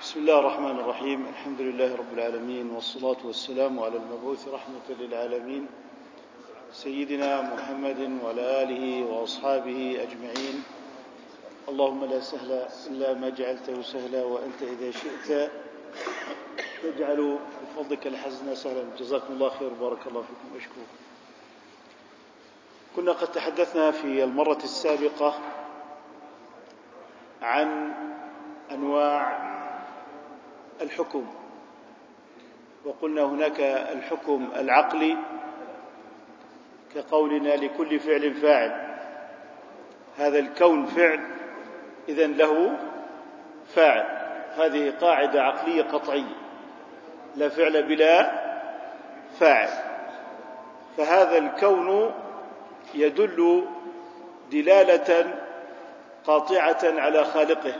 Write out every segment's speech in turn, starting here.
بسم الله الرحمن الرحيم الحمد لله رب العالمين والصلاة والسلام على المبعوث رحمة للعالمين سيدنا محمد وعلى آله وأصحابه أجمعين اللهم لا سهل إلا ما جعلته سهلا وأنت إذا شئت تجعل بفضلك الحزن سهلا جزاكم الله خير بارك الله فيكم أشكر كنا قد تحدثنا في المرة السابقة عن أنواع الحكم. وقلنا هناك الحكم العقلي كقولنا لكل فعل فاعل. هذا الكون فعل اذا له فاعل. هذه قاعدة عقلية قطعية. لا فعل بلا فاعل. فهذا الكون يدل دلالة قاطعة على خالقه.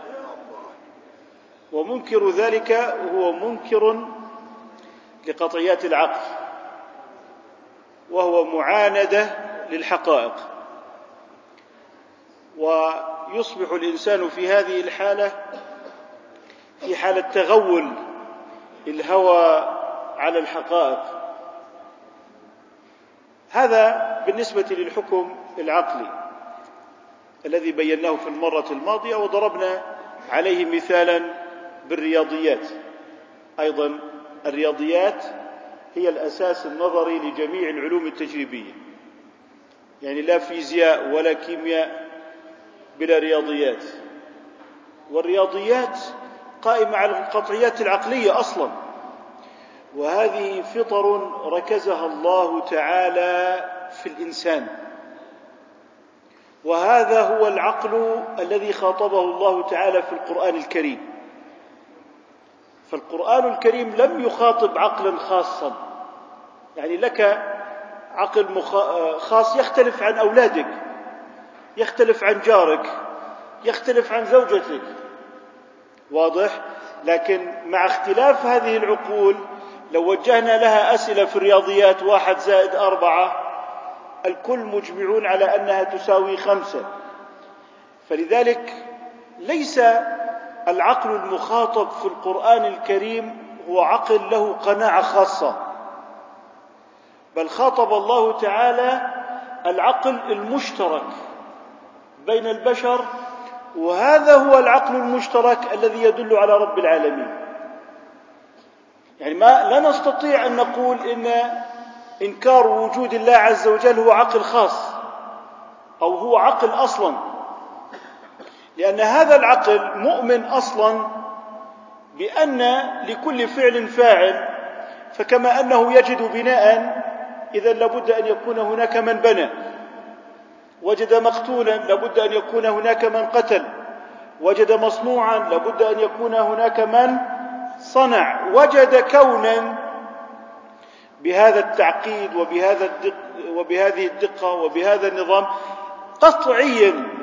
ومنكر ذلك هو منكر لقطعيات العقل وهو معاندة للحقائق. ويصبح الإنسان في هذه الحالة في حالة تغول الهوى على الحقائق. هذا بالنسبة للحكم العقلي الذي بيناه في المرة الماضية وضربنا عليه مثالا بالرياضيات. أيضا الرياضيات هي الأساس النظري لجميع العلوم التجريبية. يعني لا فيزياء ولا كيمياء بلا رياضيات. والرياضيات قائمة على القطعيات العقلية أصلا. وهذه فطر ركزها الله تعالى في الإنسان. وهذا هو العقل الذي خاطبه الله تعالى في القرآن الكريم. فالقرآن الكريم لم يخاطب عقلا خاصا. يعني لك عقل خاص يختلف عن أولادك يختلف عن جارك يختلف عن زوجتك. واضح؟ لكن مع اختلاف هذه العقول لو وجهنا لها أسئلة في الرياضيات واحد زائد أربعة الكل مجمعون على أنها تساوي خمسة. فلذلك ليس العقل المخاطب في القرآن الكريم هو عقل له قناعة خاصة. بل خاطب الله تعالى العقل المشترك بين البشر وهذا هو العقل المشترك الذي يدل على رب العالمين. يعني ما لا نستطيع أن نقول إن إنكار وجود الله عز وجل هو عقل خاص أو هو عقل أصلا. لأن هذا العقل مؤمن أصلا بأن لكل فعل فاعل فكما أنه يجد بناء إذا لابد أن يكون هناك من بنى. وجد مقتولا لابد أن يكون هناك من قتل. وجد مصنوعا لابد أن يكون هناك من صنع. وجد كونا بهذا التعقيد وبهذا الدق وبهذه الدقة وبهذا النظام قطعيا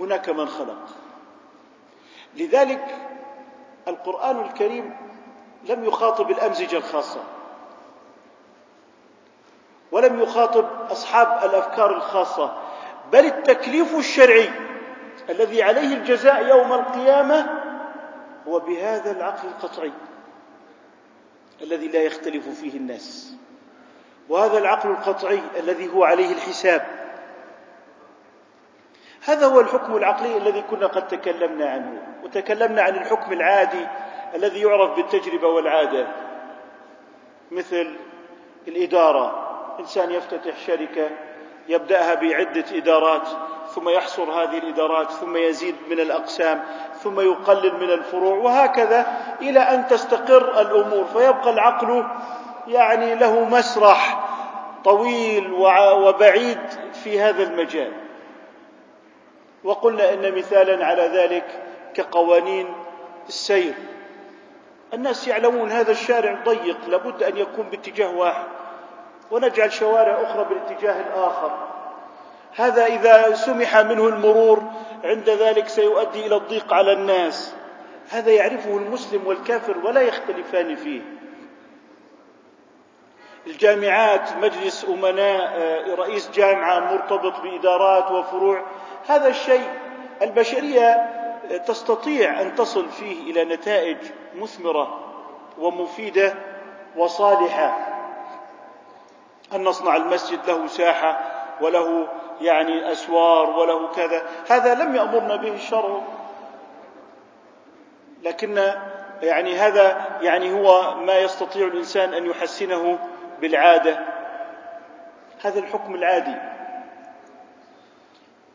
هناك من خلق. لذلك القرآن الكريم لم يخاطب الأمزجة الخاصة ولم يخاطب أصحاب الأفكار الخاصة بل التكليف الشرعي الذي عليه الجزاء يوم القيامة هو بهذا العقل القطعي الذي لا يختلف فيه الناس وهذا العقل القطعي الذي هو عليه الحساب. هذا هو الحكم العقلي الذي كنا قد تكلمنا عنه وتكلمنا عن الحكم العادي الذي يعرف بالتجربة والعادة مثل الإدارة. إنسان يفتتح شركة يبدأها بعدة إدارات ثم يحصر هذه الإدارات ثم يزيد من الأقسام ثم يقلل من الفروع وهكذا إلى أن تستقر الأمور. فيبقى العقل يعني له مسرح طويل وبعيد في هذا المجال. وقلنا إن مثالا على ذلك كقوانين السير. الناس يعلمون هذا الشارع ضيق لابد أن يكون باتجاه واحد. ونجعل شوارع أخرى بالاتجاه الآخر. هذا إذا سمح منه المرور عند ذلك سيؤدي إلى الضيق على الناس. هذا يعرفه المسلم والكافر ولا يختلفان فيه. الجامعات مجلس أمناء رئيس جامعة مرتبط بإدارات وفروع هذا الشيء البشرية تستطيع أن تصل فيه إلى نتائج مثمرة ومفيدة وصالحة. أن نصنع المسجد له ساحة وله يعني أسوار وله كذا. هذا لم يأمرنا به الشرع. لكن يعني هذا يعني هو ما يستطيع الإنسان أن يحسنه بالعادة. هذا الحكم العادي.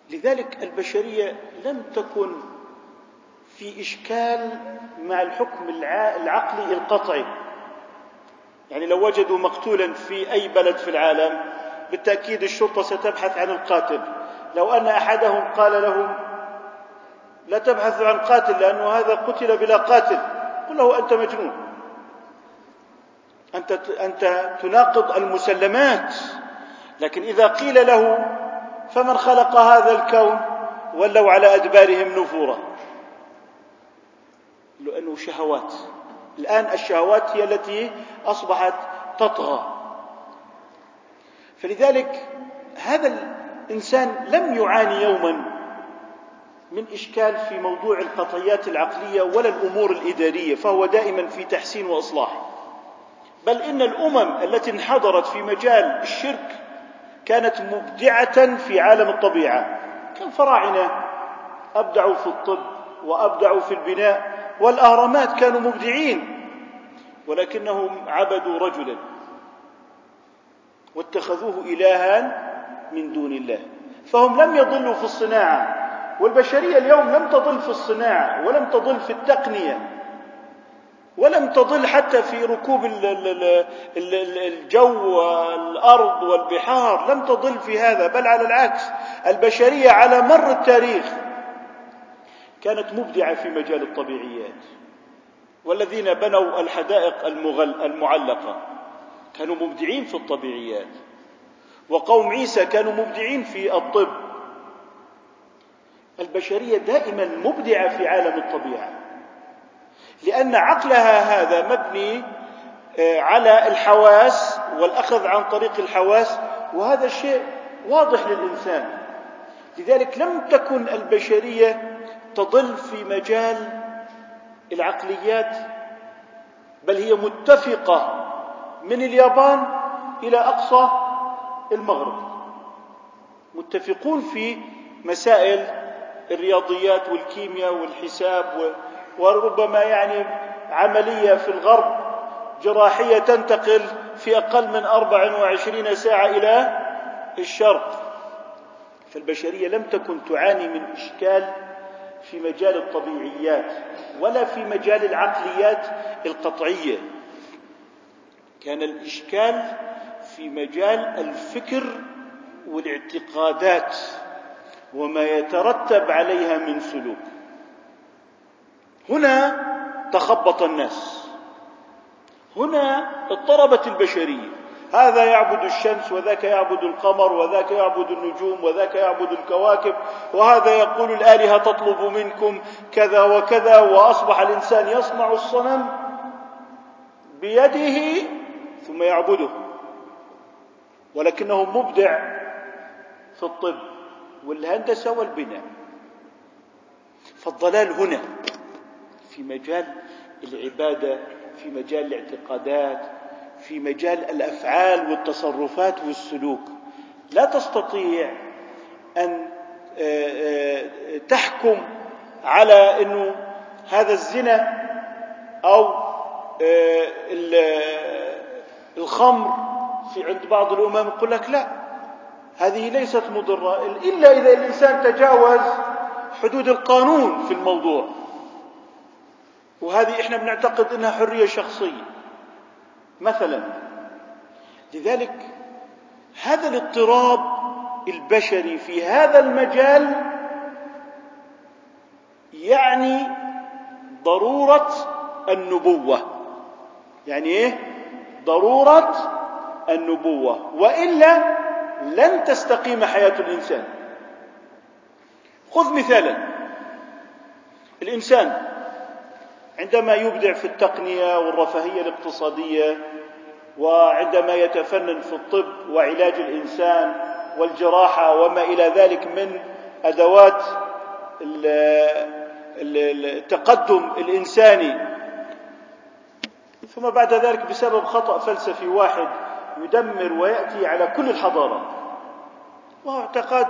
لذلك البشرية لم تكن في إشكال مع الحكم العقلي القطعي. يعني لو وجدوا مقتولا في أي بلد في العالم بالتأكيد الشرطة ستبحث عن القاتل. لو أن أحدهم قال لهم لا تبحثوا عن قاتل لأنه هذا قتل بلا قاتل قل له أنت مجنون. أنت أنت تناقض المسلمات. لكن إذا قيل له فمن خلق هذا الكون ولوا على أدبارهم نفورا. لأنه شهوات. الآن الشهوات هي التي أصبحت تطغى. فلذلك هذا الإنسان لم يعاني يوما من إشكال في موضوع القطعيات العقلية ولا الأمور الإدارية فهو دائما في تحسين وإصلاح. بل إن الأمم التي انحدرت في مجال الشرك كانت مبدعة في عالم الطبيعة. كالفراعنه أبدعوا في الطب وأبدعوا في البناء والأهرامات كانوا مبدعين ولكنهم عبدوا رجلا واتخذوه الها من دون الله. فهم لم يضلوا في الصناعة والبشرية اليوم لم تضل في الصناعة ولم تضل في التقنية. ولم تضل حتى في ركوب الجو والأرض والبحار. لم تضل في هذا بل على العكس. البشرية على مر التاريخ كانت مبدعة في مجال الطبيعيات والذين بنوا الحدائق المعلقة كانوا مبدعين في الطبيعيات وقوم عيسى كانوا مبدعين في الطب. البشرية دائما مبدعة في عالم الطبيعة. لأن عقلها هذا مبني آه، على الحواس والأخذ عن طريق الحواس وهذا الشيء واضح للإنسان. لذلك لم تكن البشرية تضل في مجال العقليات بل هي متفقة من اليابان إلى أقصى المغرب. متفقون في مسائل الرياضيات والكيمياء والحساب وربما يعني عملية في الغرب جراحية تنتقل في أقل من 24 ساعة إلى الشرق. فالبشرية لم تكن تعاني من إشكال في مجال الطبيعيات ولا في مجال العقليات القطعية. كان الإشكال في مجال الفكر والاعتقادات وما يترتب عليها من سلوك. هنا تخبط الناس. هنا اضطربت البشرية. هذا يعبد الشمس وذاك يعبد القمر وذاك يعبد النجوم وذاك يعبد الكواكب وهذا يقول الآلهة تطلب منكم كذا وكذا وأصبح الإنسان يصنع الصنم بيده ثم يعبده. ولكنه مبدع في الطب والهندسة والبناء. فالضلال هنا. في مجال العبادة في مجال الاعتقادات في مجال الأفعال والتصرفات والسلوك. لا تستطيع أن آه، آه، تحكم على إنه هذا الزنا أو آه، الخمر في عند بعض الأمم يقول لك لا هذه ليست مضرة إلا إذا الإنسان تجاوز حدود القانون في الموضوع. وهذه إحنا بنعتقد إنها حرية شخصية. مثلا لذلك هذا الاضطراب البشري في هذا المجال يعني ضرورة النبوة. يعني إيه؟ ضرورة النبوة. وإلا لن تستقيم حياة الإنسان. خذ مثالا الإنسان عندما يبدع في التقنية والرفاهية الاقتصادية وعندما يتفنن في الطب وعلاج الإنسان والجراحة وما إلى ذلك من أدوات التقدم الإنساني ثم بعد ذلك بسبب خطأ فلسفي واحد يدمر ويأتي على كل الحضارات وهو اعتقاد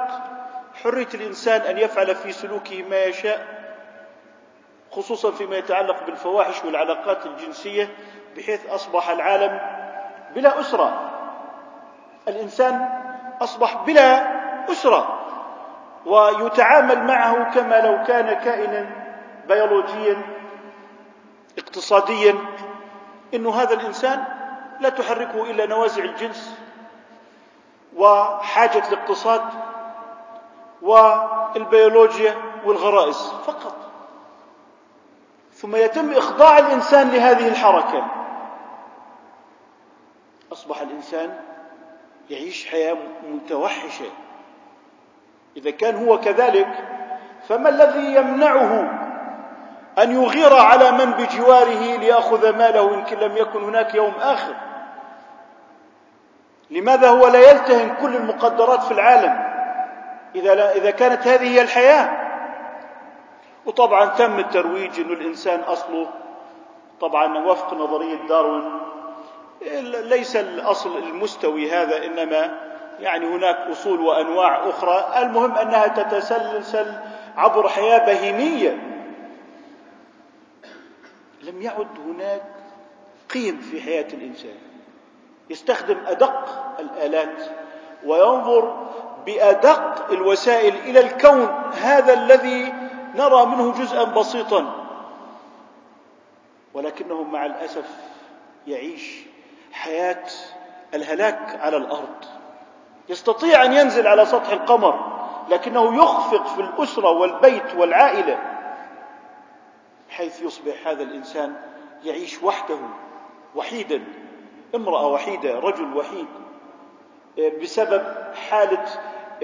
حرية الإنسان أن يفعل في سلوكه ما يشاء خصوصا فيما يتعلق بالفواحش والعلاقات الجنسية بحيث أصبح العالم بلا أسرة. الإنسان أصبح بلا أسرة ويتعامل معه كما لو كان كائنا بيولوجيا اقتصاديا. إنه هذا الإنسان لا تحركه إلا نوازع الجنس وحاجة الاقتصاد والبيولوجيا والغرائز فقط. ثم يتم إخضاع الإنسان لهذه الحركة. أصبح الإنسان يعيش حياة متوحشة. إذا كان هو كذلك فما الذي يمنعه أن يغير على من بجواره ليأخذ ماله إن لم يكن هناك يوم آخر؟ لماذا هو لا يلتهم كل المقدرات في العالم إذا لا إذا كانت هذه هي الحياة؟ وطبعا تم الترويج إنه الإنسان أصله طبعا وفق نظرية داروين ليس الأصل المستوي هذا إنما يعني هناك أصول وأنواع أخرى. المهم أنها تتسلسل عبر حياة بهيمية. لم يعد هناك قيم في حياة الإنسان. يستخدم أدق الآلات وينظر بأدق الوسائل إلى الكون. هذا الذي نرى منه جزءا بسيطا. ولكنه مع الأسف يعيش حياة الهلاك على الأرض. يستطيع أن ينزل على سطح القمر لكنه يخفق في الأسرة والبيت والعائلة. حيث يصبح هذا الإنسان يعيش وحده وحيدا امرأة وحيدة رجل وحيد بسبب حالة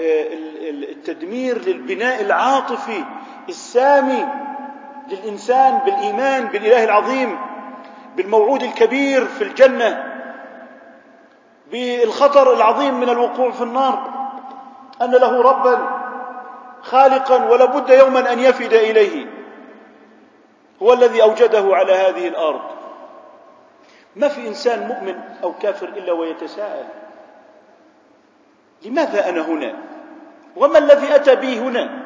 آه، التدمير للبناء العاطفي. السامي للإنسان بالإيمان بالإله العظيم بالموعود الكبير في الجنة بالخطر العظيم من الوقوع في النار. أن له ربا خالقا ولابد يوما أن يفد إليه. هو الذي أوجده على هذه الأرض. ما في إنسان مؤمن أو كافر إلا ويتساءل لماذا أنا هنا؟ وما الذي أتى بي هنا؟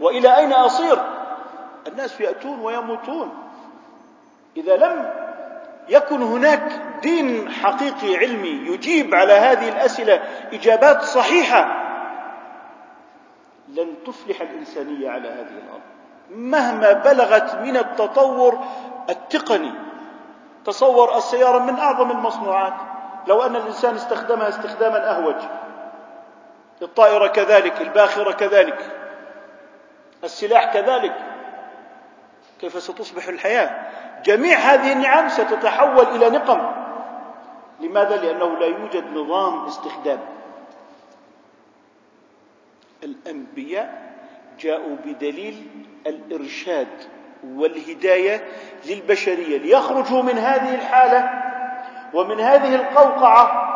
وإلى أين أصير؟ الناس يأتون ويموتون. إذا لم يكن هناك دين حقيقي علمي يجيب على هذه الأسئلة إجابات صحيحة لن تفلح الإنسانية على هذه الأرض. مهما بلغت من التطور التقني تصور السيارة من أعظم المصنوعات. لو أن الإنسان استخدمها استخداما أهوج الطائرة كذلك الباخرة كذلك. السلاح كذلك. كيف ستصبح الحياة؟ جميع هذه النعم ستتحول إلى نقم. لماذا؟ لأنه لا يوجد نظام استخدام. الأنبياء جاءوا بدليل الإرشاد والهداية للبشرية. ليخرجوا من هذه الحالة ومن هذه القوقعة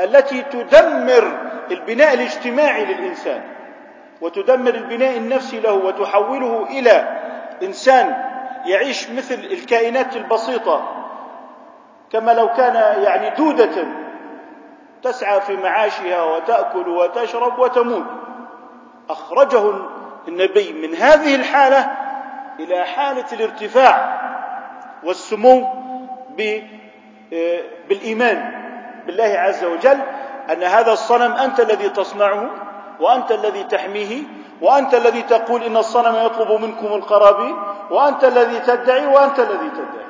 التي تدمر البناء الاجتماعي للإنسان. وتدمر البناء النفسي له وتحوله إلى إنسان يعيش مثل الكائنات البسيطة كما لو كان يعني دودة تسعى في معاشها وتأكل وتشرب وتموت. أخرجه النبي من هذه الحالة إلى حالة الارتفاع والسمو بالإيمان بالله عز وجل أن هذا الصنم أنت الذي تصنعه. وأنت الذي تحميه وأنت الذي تقول إن الصنم يطلب منكم القرابين وأنت الذي تدعي وأنت الذي تدعي.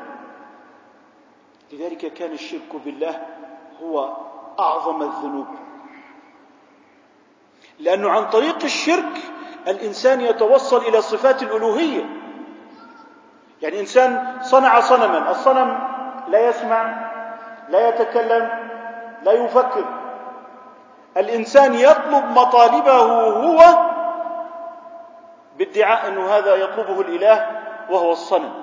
لذلك كان الشرك بالله هو أعظم الذنوب. لأنه عن طريق الشرك الإنسان يتوصل إلى صفات الألوهية. يعني إنسان صنع صنما الصنم لا يسمع لا يتكلم لا يفكر. الإنسان يطلب مطالبه هو بادعاء انه هذا يطلبه الإله وهو الصنم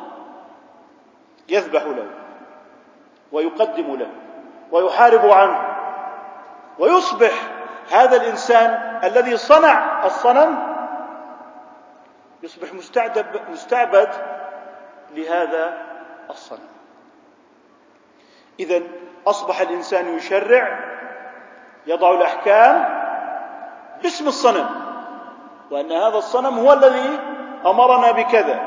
يذبح له ويقدم له ويحارب عنه ويصبح هذا الإنسان الذي صنع الصنم يصبح مستعبد مستعبد لهذا الصنم. إذا أصبح الإنسان يشرع يضع الأحكام باسم الصنم وأن هذا الصنم هو الذي أمرنا بكذا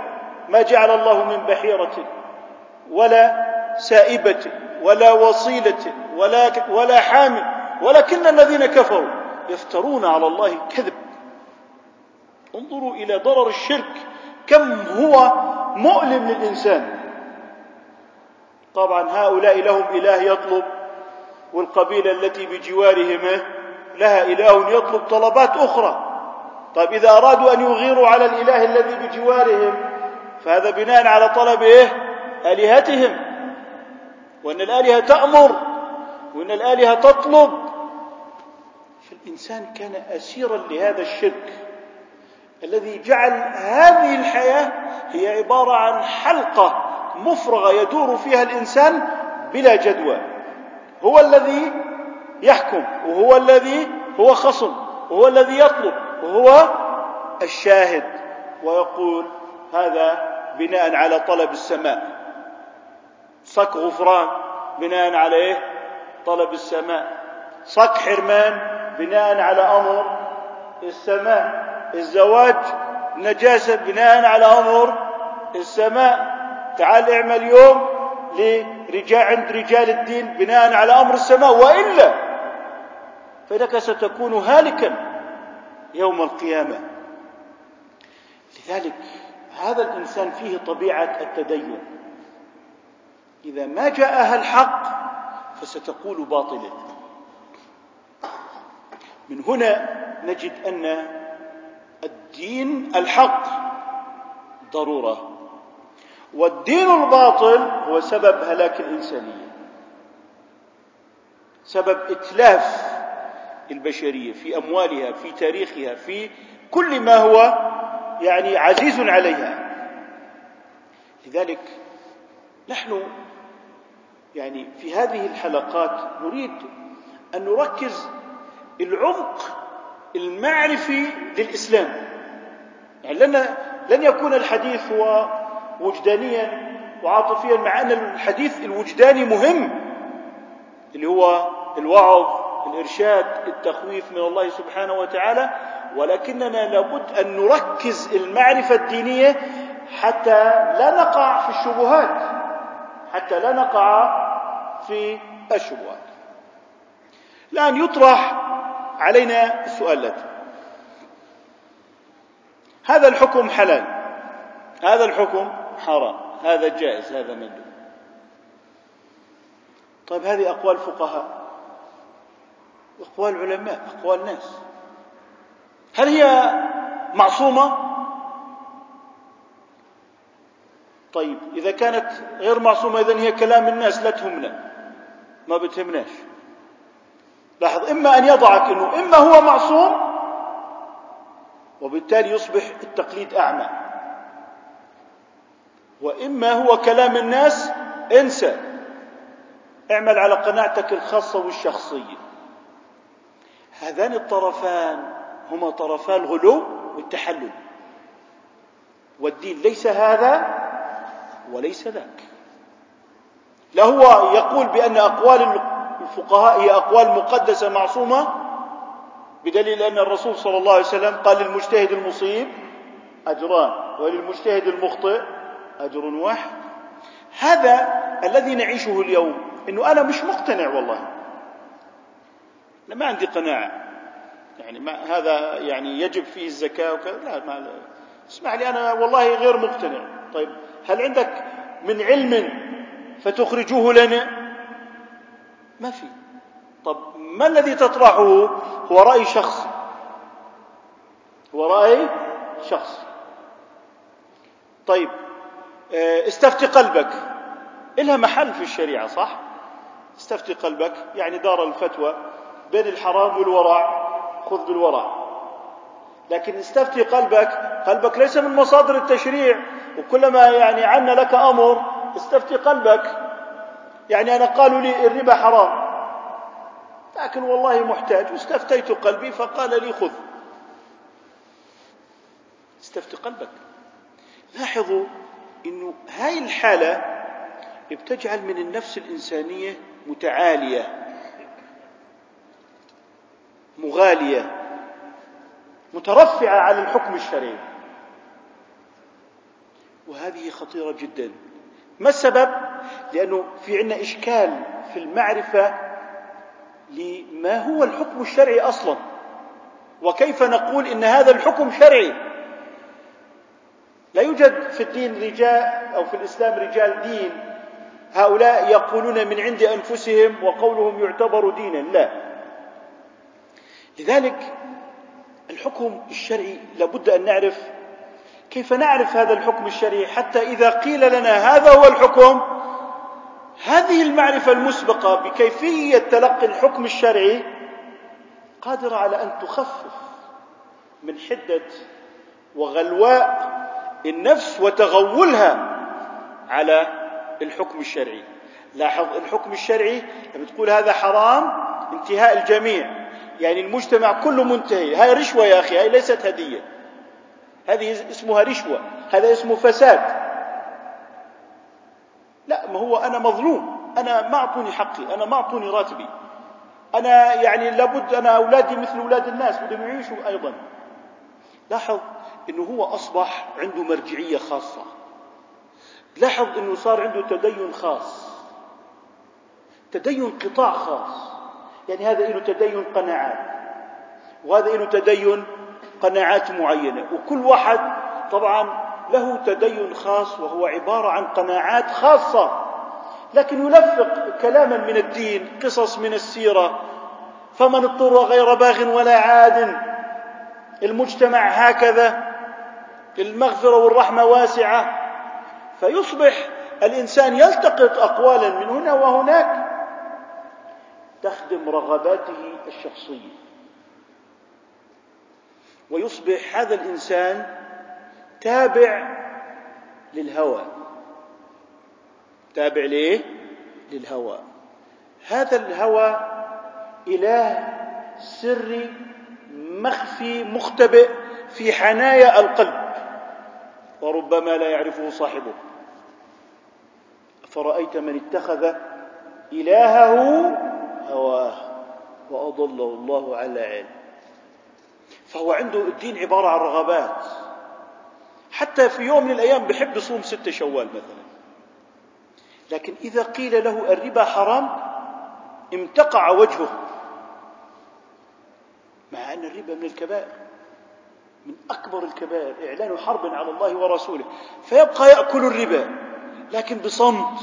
ما جعل الله من بحيرة ولا سائبة ولا وصيلة ولا ولا حامل ولكن الذين كفروا يفترون على الله الكذب. انظروا إلى ضرر الشرك كم هو مؤلم للإنسان. طبعا هؤلاء لهم إله يطلب والقبيلة التي بجوارهم لها إله يطلب طلبات أخرى. طيب إذا أرادوا أن يغيروا على الإله الذي بجوارهم فهذا بناء على طلب إيه؟ آلهتهم. وأن الآلهة تأمر وأن الآلهة تطلب. فالإنسان كان أسيرا لهذا الشرك. الذي جعل هذه الحياة هي عبارة عن حلقة مفرغة يدور فيها الإنسان بلا جدوى. هو الذي يحكم وهو الذي هو خصم وهو الذي يطلب وهو الشاهد. ويقول هذا بناء على طلب السماء. صك غفران بناء على إيه طلب السماء. صك حرمان بناء على أمر السماء. الزواج نجاسة بناء على أمر السماء. تعال اعمل يوم لرجال عند رجال الدين بناء على أمر السماء وإلا فإنك ستكون هالكا يوم القيامة. لذلك هذا الإنسان فيه طبيعة التدين. إذا ما جاءها الحق فستقول باطلا. من هنا نجد أن الدين الحق ضرورة. والدين الباطل هو سبب هلاك الإنسانية سبب إتلاف البشرية في أموالها في تاريخها في كل ما هو يعني عزيز عليها. لذلك نحن يعني في هذه الحلقات نريد أن نركز العمق المعرفي للإسلام. يعني لن لن يكون الحديث هو وجدانيا وعاطفيا مع أن الحديث الوجداني مهم اللي هو الوعظ الإرشاد التخويف من الله سبحانه وتعالى. ولكننا لابد أن نركز المعرفة الدينية حتى لا نقع في الشبهات حتى لا نقع في الشبهات. الآن يطرح علينا السؤال هذا الحكم حلال؟ هذا الحكم حرام. هذا جائز هذا مندوب طيب هذه أقوال فقهاء. أقوال علماء أقوال ناس. هل هي معصومة؟ طيب إذا كانت غير معصومة إذن هي كلام الناس لا تهمنا. ما بتهمناش. لاحظ إما أن يضعك أنه إما هو معصوم وبالتالي يصبح التقليد أعمى. وإما هو كلام الناس انسى. اعمل على قناعتك الخاصة والشخصية. هذان الطرفان هما طرفا الغلو والتحلل. والدين ليس هذا وليس ذاك. لا هو يقول بأن أقوال الفقهاء هي أقوال مقدسة معصومة بدليل أن الرسول صلى الله عليه وسلم قال للمجتهد المصيب أجران وللمجتهد المخطئ أجر واحد. هذا الذي نعيشه اليوم. إنه أنا مش مقتنع والله. أنا ما عندي قناعة. يعني ما هذا يعني يجب فيه الزكاة وكذا. لا ما اسمع لي أنا والله غير مقتنع. طيب هل عندك من علم فتخرجوه لنا؟ ما في. طب ما الذي تطرحه؟ هو رأي شخصي هو رأي شخصي طيب استفتي قلبك. إلها محل في الشريعة صح؟ استفتي قلبك يعني دار الفتوى بين الحرام والورع خذ بالورع. لكن استفتي قلبك قلبك ليس من مصادر التشريع وكلما يعني عنا لك أمر استفتي قلبك. يعني أنا قالوا لي الربا حرام. لكن والله محتاج واستفتيت قلبي فقال لي خذ. استفتي قلبك. لاحظوا إنه هاي الحالة بتجعل من النفس الإنسانية متعالية مغالية مترفعة على الحكم الشرعي. وهذه خطيرة جدا. ما السبب؟ لأنه في عندنا إشكال في المعرفة لما هو الحكم الشرعي أصلا. وكيف نقول إن هذا الحكم شرعي؟ لا يوجد في الدين رجال أو في الإسلام رجال دين هؤلاء يقولون من عند أنفسهم وقولهم يعتبر دينا لا. لذلك الحكم الشرعي لابد أن نعرف كيف نعرف هذا الحكم الشرعي حتى إذا قيل لنا هذا هو الحكم هذه المعرفة المسبقة بكيفية تلقي الحكم الشرعي قادرة على أن تخفف من حدة وغلواء النفس وتغولها على الحكم الشرعي. لاحظ الحكم الشرعي لما تقول هذا حرام انتهاء الجميع. يعني المجتمع كله منتهي. هاي رشوة يا أخي هاي ليست هدية. هذه اسمها رشوة هذا اسمه فساد. لا ما هو أنا مظلوم أنا ما أعطوني حقي أنا ما أعطوني راتبي. أنا يعني لابد أنا أولادي مثل أولاد الناس بدهم يعيشوا أيضا. لاحظ أنه هو أصبح عنده مرجعية خاصة. لاحظ أنه صار عنده تدين خاص. تدين قطاع خاص. يعني هذا له تدين قناعات. وهذا له تدين قناعات معينة. وكل واحد طبعا له تدين خاص وهو عبارة عن قناعات خاصة. لكن يلفق كلاما من الدين قصص من السيرة. فمن اضطر غير باغ ولا عاد. المجتمع هكذا. المغفرة والرحمة واسعة فيصبح الإنسان يلتقط أقوالا من هنا وهناك تخدم رغباته الشخصية. ويصبح هذا الإنسان تابع للهوى. تابع ليه؟ للهوى. هذا الهوى إله سري مخفي مختبئ في حنايا القلب. وربما لا يعرفه صاحبه. فرأيت من اتخذ إلهه هواه وأضله الله على علم. فهو عنده الدين عبارة عن رغبات. حتى في يوم من الأيام بحب يصوم ستة شوال مثلا. لكن إذا قيل له الربا حرام امتقع وجهه. مع أن الربا من الكبائر. من أكبر الكبائر إعلان حرب على الله ورسوله فيبقى يأكل الربا. لكن بصمت.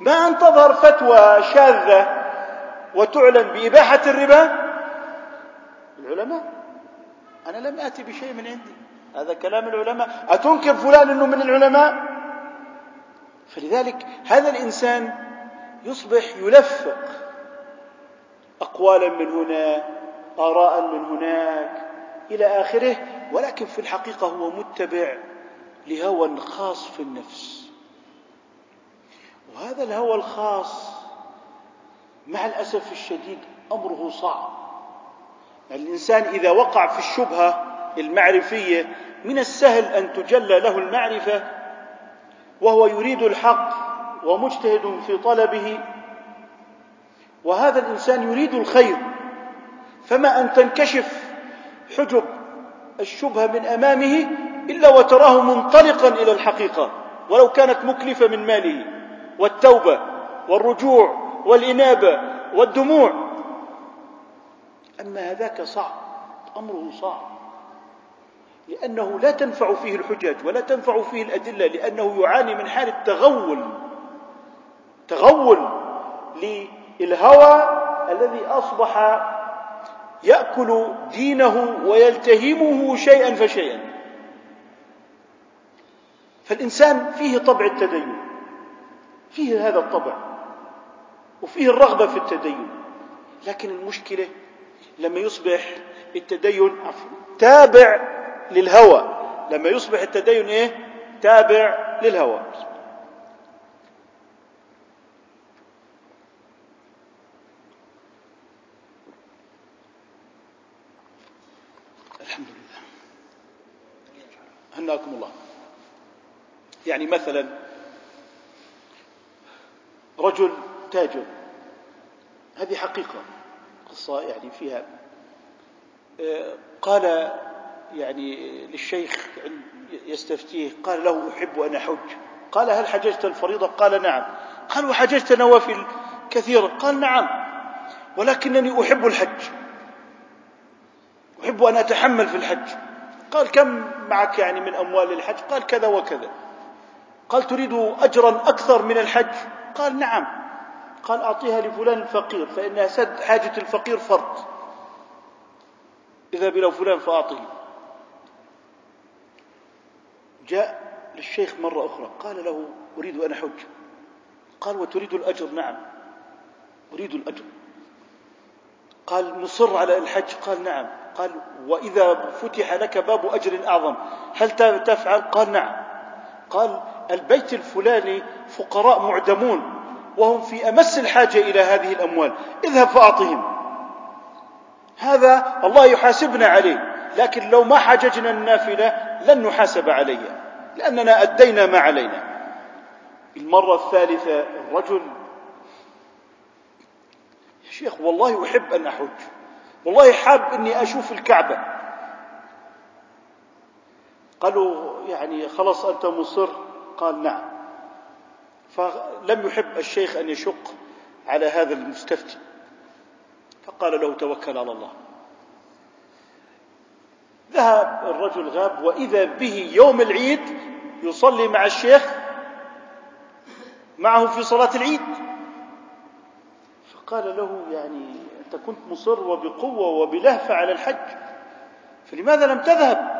ما انتظر فتوى شاذة وتعلن بإباحة الربا؟ العلماء. أنا لم آتي بشيء من عندي. هذا كلام العلماء. أتنكر فلان أنه من العلماء؟ فلذلك هذا الإنسان يصبح يلفق أقوالا من هنا آراء من هناك إلى آخره ولكن في الحقيقة هو متبع لهوى خاص في النفس. وهذا الهوى الخاص مع الأسف الشديد أمره صعب. الإنسان إذا وقع في الشبهة المعرفية من السهل أن تجلى له المعرفة وهو يريد الحق ومجتهد في طلبه وهذا الإنسان يريد الخير. فما أن تنكشف حجب الشبهة من أمامه إلا وتراه منطلقا إلى الحقيقة ولو كانت مكلفة من ماله والتوبة والرجوع والإنابة والدموع. أما هذاك صعب أمره صعب لأنه لا تنفع فيه الحجج ولا تنفع فيه الأدلة لأنه يعاني من حالة تغول تغول للهوى الذي أصبح يأكل دينه ويلتهمه شيئا فشيئا. فالإنسان فيه طبع التدين فيه هذا الطبع وفيه الرغبة في التدين. لكن المشكلة لما يصبح التدين تابع للهوى. لما يصبح التدين إيه؟ تابع للهوى الحمد لله هناكم الله يعني مثلا رجل تاجر. هذه حقيقة قصة يعني فيها آه، قال يعني للشيخ يستفتيه قال له أحب أن أحج. قال هل حججت الفريضة؟ قال نعم. قال وحججت نوافل كثيرة؟ قال نعم. ولكنني أحب الحج. أحب أن أتحمل في الحج. قال كم معك يعني من أموال الحج قال كذا وكذا. قال تريد أجرا أكثر من الحج؟ قال نعم. قال أعطيها لفلان الفقير فإنها سد حاجة الفقير فرض. اذهب إلى فلان فأعطه جاء للشيخ مرة أخرى قال له أريد أن أحج. قال وتريد الأجر؟ نعم. أريد الأجر. قال مصر على الحج؟ قال نعم. قال وإذا فتح لك باب أجر أعظم هل تفعل؟ قال نعم. قال البيت الفلاني فقراء معدمون وهم في أمس الحاجة إلى هذه الأموال. اذهب فأعطهم. هذا الله يحاسبنا عليه لكن لو ما حججنا النافلة لن نحاسب عليها لأننا أدينا ما علينا. المرة الثالثة الرجل يا شيخ والله أحب أن أحج والله حاب أني أشوف الكعبة. قالوا يعني خلاص أنت مصر قال نعم. فلم يحب الشيخ أن يشق على هذا المستفتي. فقال له توكل على الله. ذهب الرجل غاب وإذا به يوم العيد يصلي مع الشيخ معه في صلاة العيد. فقال له يعني أنت كنت مصر وبقوة وبلهفة على الحج فلماذا لم تذهب؟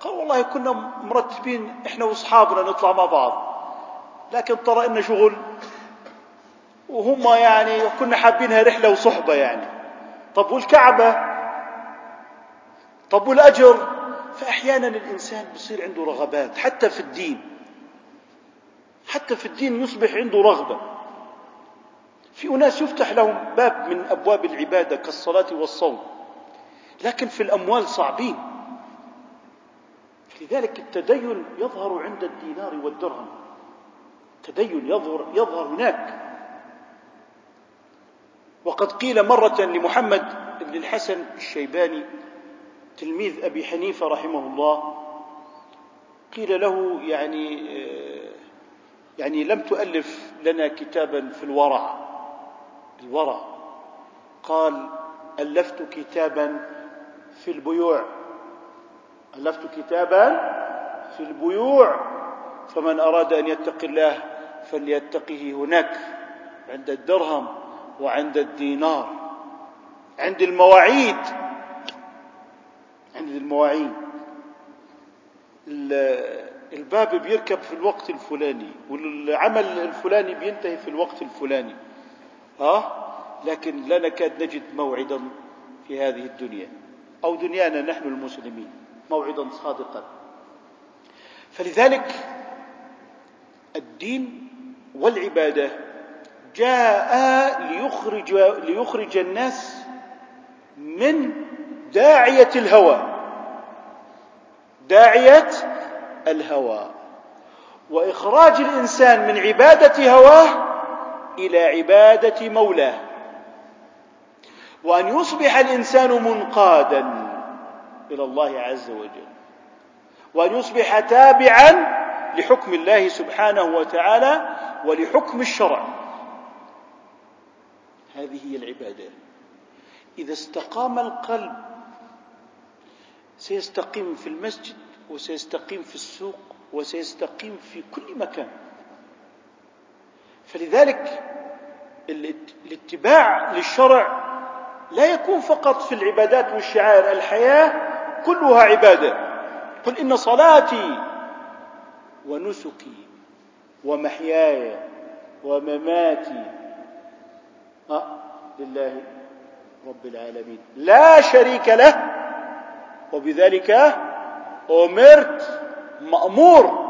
قال والله كنا مرتبين إحنا وأصحابنا نطلع مع بعض. لكن طرأ إن شغل. وهم يعني كنا حابينها رحلة وصحبة يعني. طب والكعبة؟ طب والأجر؟ فأحيانا الإنسان بصير عنده رغبات حتى في الدين. حتى في الدين يصبح عنده رغبة. في أناس يفتح لهم باب من أبواب العبادة كالصلاة والصوم. لكن في الأموال صعبين. لذلك التدين يظهر عند الدينار والدرهم. تدين يظهر يظهر هناك. وقد قيل مرة لمحمد بن الحسن الشيباني تلميذ أبي حنيفة رحمه الله قيل له يعني يعني لم تؤلف لنا كتابا في الورع. الورع. قال ألفت كتابا في البيوع. ألفت كتابا في البيوع فمن أراد أن يتقي الله فليتقه هناك عند الدرهم وعند الدينار. عند المواعيد عند المواعيد. الباب بيركب في الوقت الفلاني والعمل الفلاني بينتهي في الوقت الفلاني. ها لكن لا نكاد نجد موعدا في هذه الدنيا. أو دنيانا نحن المسلمين. موعدا صادقا. فلذلك الدين والعبادة جاء ليخرج ليخرج الناس من داعية الهوى. داعية الهوى. وإخراج الإنسان من عبادة هواه إلى عبادة مولاه. وأن يصبح الإنسان منقادا. إلى الله عز وجل. وأن يصبح تابعا لحكم الله سبحانه وتعالى ولحكم الشرع. هذه هي العبادة. إذا استقام القلب سيستقيم في المسجد وسيستقيم في السوق وسيستقيم في كل مكان. فلذلك الاتباع للشرع لا يكون فقط في العبادات والشعائر الحياة كلها عبادة. قل إن صلاتي ونسكي ومحياي ومماتي. أه لله رب العالمين. لا شريك له. وبذلك أمرت مأمور.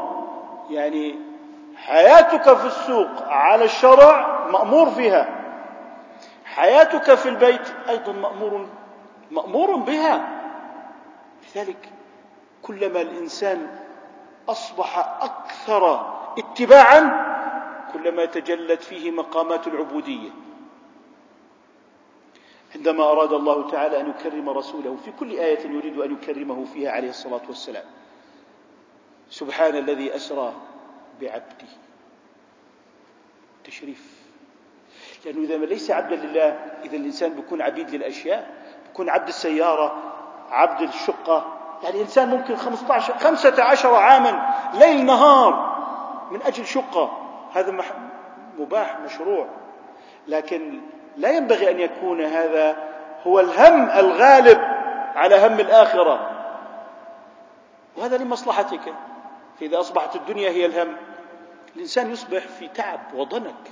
يعني حياتك في السوق على الشرع مأمور فيها. حياتك في البيت أيضا مأمور مأمور بها. لذلك كلما الإنسان أصبح أكثر اتباعا كلما تجلت فيه مقامات العبودية. عندما أراد الله تعالى أن يكرم رسوله في كل آية يريد أن يكرمه فيها عليه الصلاة والسلام. سبحان الذي أسرى بعبده. تشريف. لأنه إذا ليس عبدا لله إذا الإنسان بيكون عبيد للأشياء بيكون عبد السيارة عبد الشقة. يعني إنسان ممكن 15 خمسة عشر عاما ليل نهار من أجل شقة. هذا مباح مشروع. لكن لا ينبغي أن يكون هذا هو الهم الغالب على هم الآخرة. وهذا لمصلحتك. فإذا أصبحت الدنيا هي الهم الإنسان يصبح في تعب وضنك.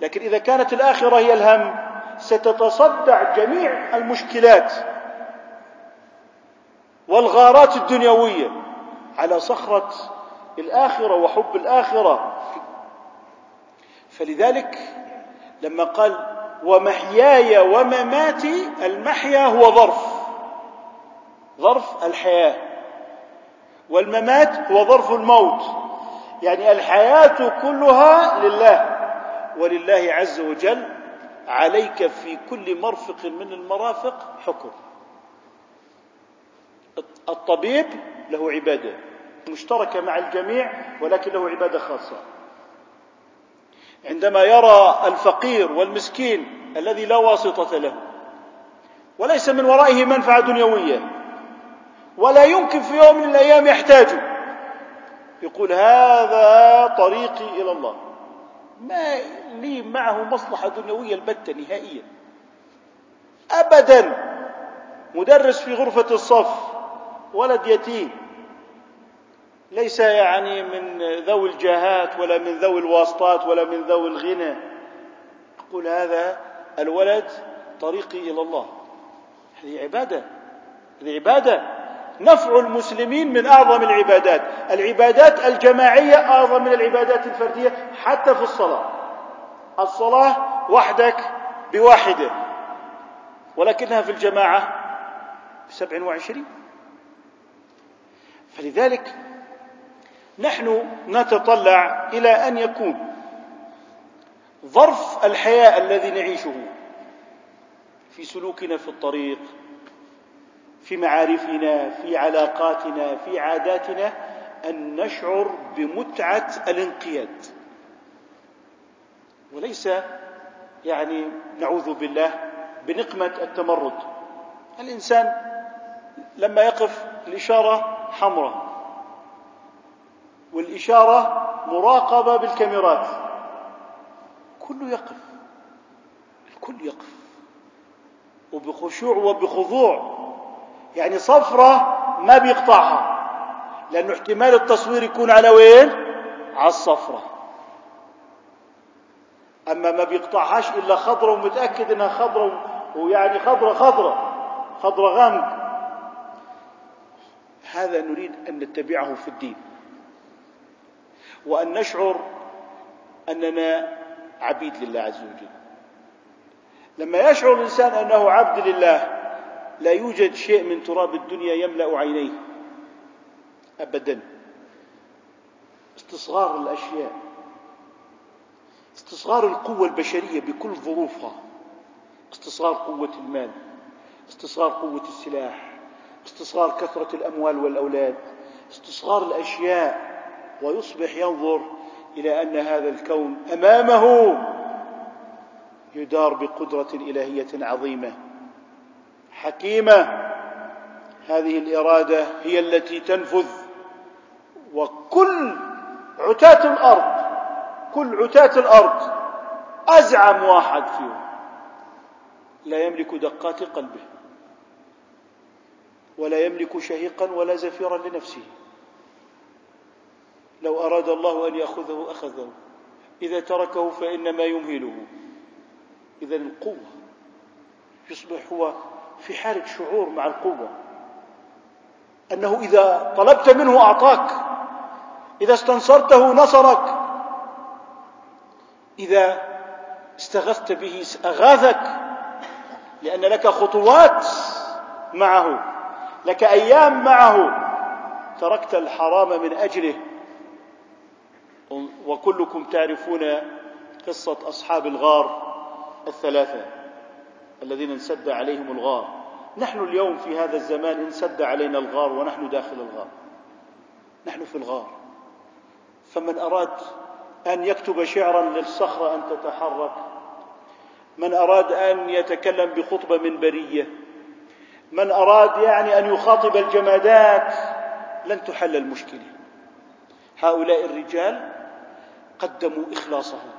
لكن إذا كانت الآخرة هي الهم ستتصدع جميع المشكلات. والغارات الدنيوية على صخرة الآخرة وحب الآخرة. فلذلك لما قال ومحياي ومماتي المحيا هو ظرف ظرف الحياة والممات هو ظرف الموت. يعني الحياة كلها لله ولله عز وجل عليك في كل مرفق من المرافق حكم. الطبيب له عبادة مشتركة مع الجميع ولكن له عبادة خاصة. عندما يرى الفقير والمسكين الذي لا واسطة له وليس من ورائه منفعة دنيوية ولا يمكن في يوم من الأيام يحتاجه يقول هذا طريقي إلى الله. ما لي معه مصلحة دنيوية البتة نهائيا. ابدا مدرس في غرفة الصف ولد يتيم. ليس يعني من ذوي الجاهات ولا من ذوي الواسطات ولا من ذوي الغنى. يقول هذا الولد طريقي إلى الله. هذه عبادة. هذه عبادة. نفع المسلمين من أعظم العبادات. العبادات الجماعية أعظم من العبادات الفردية حتى في الصلاة. الصلاة وحدك بواحدة. ولكنها في الجماعة بسبع وعشرين. فلذلك نحن نتطلع إلى أن يكون ظرف الحياة الذي نعيشه في سلوكنا في الطريق في معارفنا في علاقاتنا في عاداتنا أن نشعر بمتعة الانقياد. وليس يعني نعوذ بالله بنقمة التمرد. الإنسان لما يقف الإشارة حمراء. والإشارة مراقبة بالكاميرات. كله يقف. الكل يقف. وبخشوع وبخضوع. يعني صفرة ما بيقطعها. لأنه احتمال التصوير يكون على وين؟ على الصفرة. أما ما بيقطعهاش إلا خضرة ومتأكد إنها خضرة ويعني خضرة خضرة. خضرة غامق. هذا نريد أن نتبعه في الدين. وأن نشعر أننا عبيد لله عز وجل. لما يشعر الإنسان أنه عبد لله لا يوجد شيء من تراب الدنيا يملأ عينيه. أبدا. استصغار الأشياء. استصغار القوة البشرية بكل ظروفها. استصغار قوة المال. استصغار قوة السلاح. استصغار كثرة الأموال والأولاد استصغار الأشياء ويصبح ينظر إلى أن هذا الكون أمامه يدار بقدرة إلهية عظيمة حكيمة. هذه الإرادة هي التي تنفذ وكل عتاة الأرض كل عتاة الأرض أزعم واحد فيهم. لا يملك دقات قلبه. ولا يملك شهيقا ولا زفيرا لنفسه. لو أراد الله أن يأخذه أخذه. إذا تركه فإنما يمهله. إذا القوة يصبح هو في حالة شعور مع القوة. أنه إذا طلبت منه أعطاك. إذا استنصرته نصرك. إذا استغثت به أغاثك. لأن لك خطوات معه. لك أيام معه. تركت الحرام من أجله. وكلكم تعرفون قصة أصحاب الغار الثلاثة الذين انسد عليهم الغار. نحن اليوم في هذا الزمان انسد علينا الغار ونحن داخل الغار. نحن في الغار. فمن أراد أن يكتب شعرا للصخرة أن تتحرك. من أراد أن يتكلم بخطبة منبرية من أراد يعني أن يخاطب الجمادات لن تحل المشكلة. هؤلاء الرجال قدموا إخلاصهم.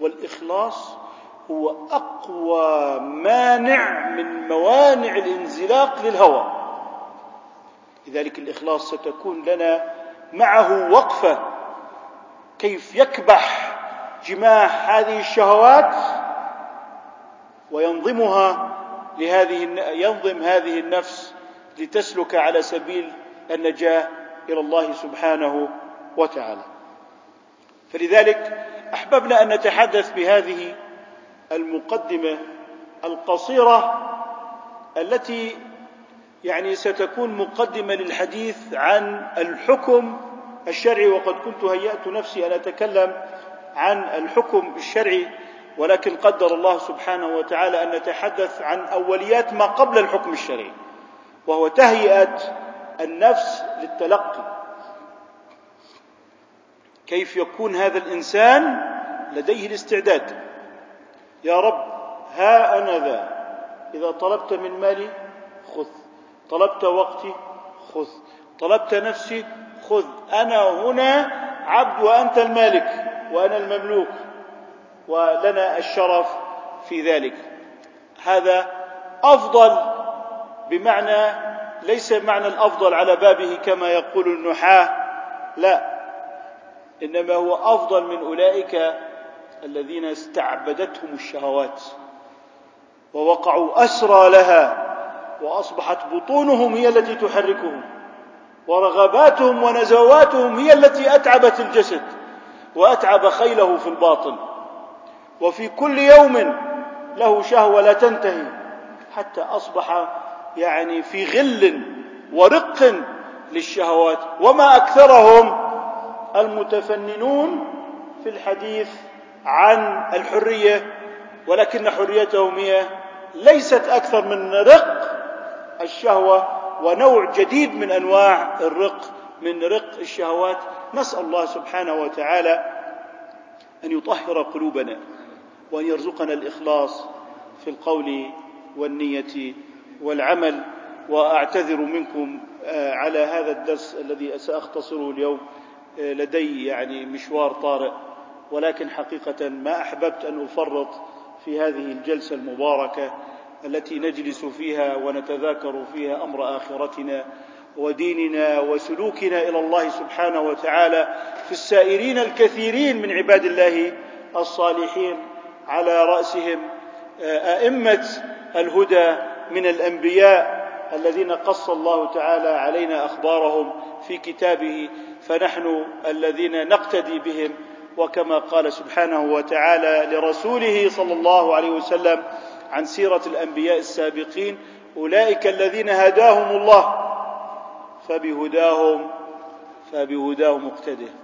والإخلاص هو أقوى مانع من موانع الانزلاق للهوى. لذلك الإخلاص ستكون لنا معه وقفة كيف يكبح جماح هذه الشهوات وينظمها لهذه ينظم هذه النفس لتسلك على سبيل النجاة إلى الله سبحانه وتعالى. فلذلك أحببنا أن نتحدث بهذه المقدمة القصيرة التي يعني ستكون مقدمة للحديث عن الحكم الشرعي وقد كنت هيأت نفسي أن أتكلم عن الحكم الشرعي ولكن قدر الله سبحانه وتعالى أن نتحدث عن أوليات ما قبل الحكم الشرعي وهو تهيئة النفس للتلقي. كيف يكون هذا الإنسان لديه الاستعداد؟ يا رب ها أنا ذا. إذا طلبت من مالي خذ. طلبت وقتي خذ. طلبت نفسي خذ. أنا هنا عبد وأنت المالك وأنا المملوك. ولنا الشرف في ذلك. هذا أفضل بمعنى ليس معنى الأفضل على بابه كما يقول النحاة لا إنما هو أفضل من أولئك الذين استعبدتهم الشهوات ووقعوا أسرى لها وأصبحت بطونهم هي التي تحركهم ورغباتهم ونزواتهم هي التي أتعبت الجسد وأتعب خيله في الباطن. وفي كل يوم له شهوة لا تنتهي. حتى أصبح يعني في غل ورق للشهوات. وما أكثرهم المتفننون في الحديث عن الحرية ولكن حريتهم هي ليست أكثر من رق الشهوة ونوع جديد من أنواع الرق من رق الشهوات. نسأل الله سبحانه وتعالى أن يطهر قلوبنا. وأن يرزقنا الإخلاص في القول والنية والعمل وأعتذر منكم آه، على هذا الدرس الذي سأختصره اليوم آه، لدي يعني مشوار طارئ. ولكن حقيقة ما أحببت أن أفرط في هذه الجلسة المباركة التي نجلس فيها ونتذاكر فيها أمر آخرتنا وديننا وسلوكنا إلى الله سبحانه وتعالى في السائرين الكثيرين من عباد الله الصالحين. على رأسهم آه، أئمة الهدى من الأنبياء الذين قص الله تعالى علينا أخبارهم في كتابه فنحن الذين نقتدي بهم. وكما قال سبحانه وتعالى لرسوله صلى الله عليه وسلم عن سيرة الأنبياء السابقين أولئك الذين هداهم الله فبهداهم فبهداهم مقتده.